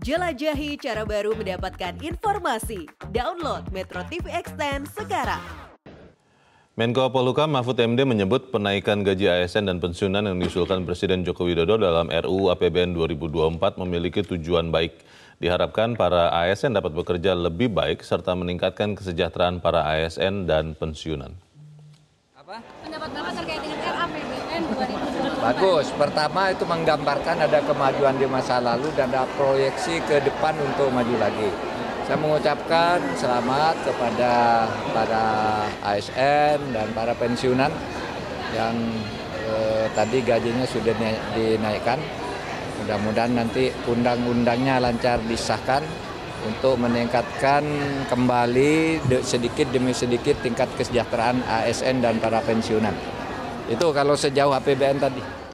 Jelajahi cara baru mendapatkan informasi. Download Metro TV Extend sekarang. Menko Polhukam Mahfud MD menyebut penaikan gaji ASN dan pensiunan yang diusulkan Presiden Joko Widodo dalam RUU APBN 2024 memiliki tujuan baik. Diharapkan para ASN dapat bekerja lebih baik serta meningkatkan kesejahteraan para ASN dan pensiunan. Pendapat Bapak terkait dengan RAPBN 2024? Bagus. Pertama itu menggambarkan ada kemajuan di masa lalu dan ada proyeksi ke depan untuk maju lagi. Saya mengucapkan selamat kepada para ASN dan para pensiunan yang eh, tadi gajinya sudah dinaikkan. Mudah-mudahan nanti undang-undangnya lancar disahkan untuk meningkatkan kembali sedikit demi sedikit tingkat kesejahteraan ASN dan para pensiunan. Itu kalau sejauh APBN tadi.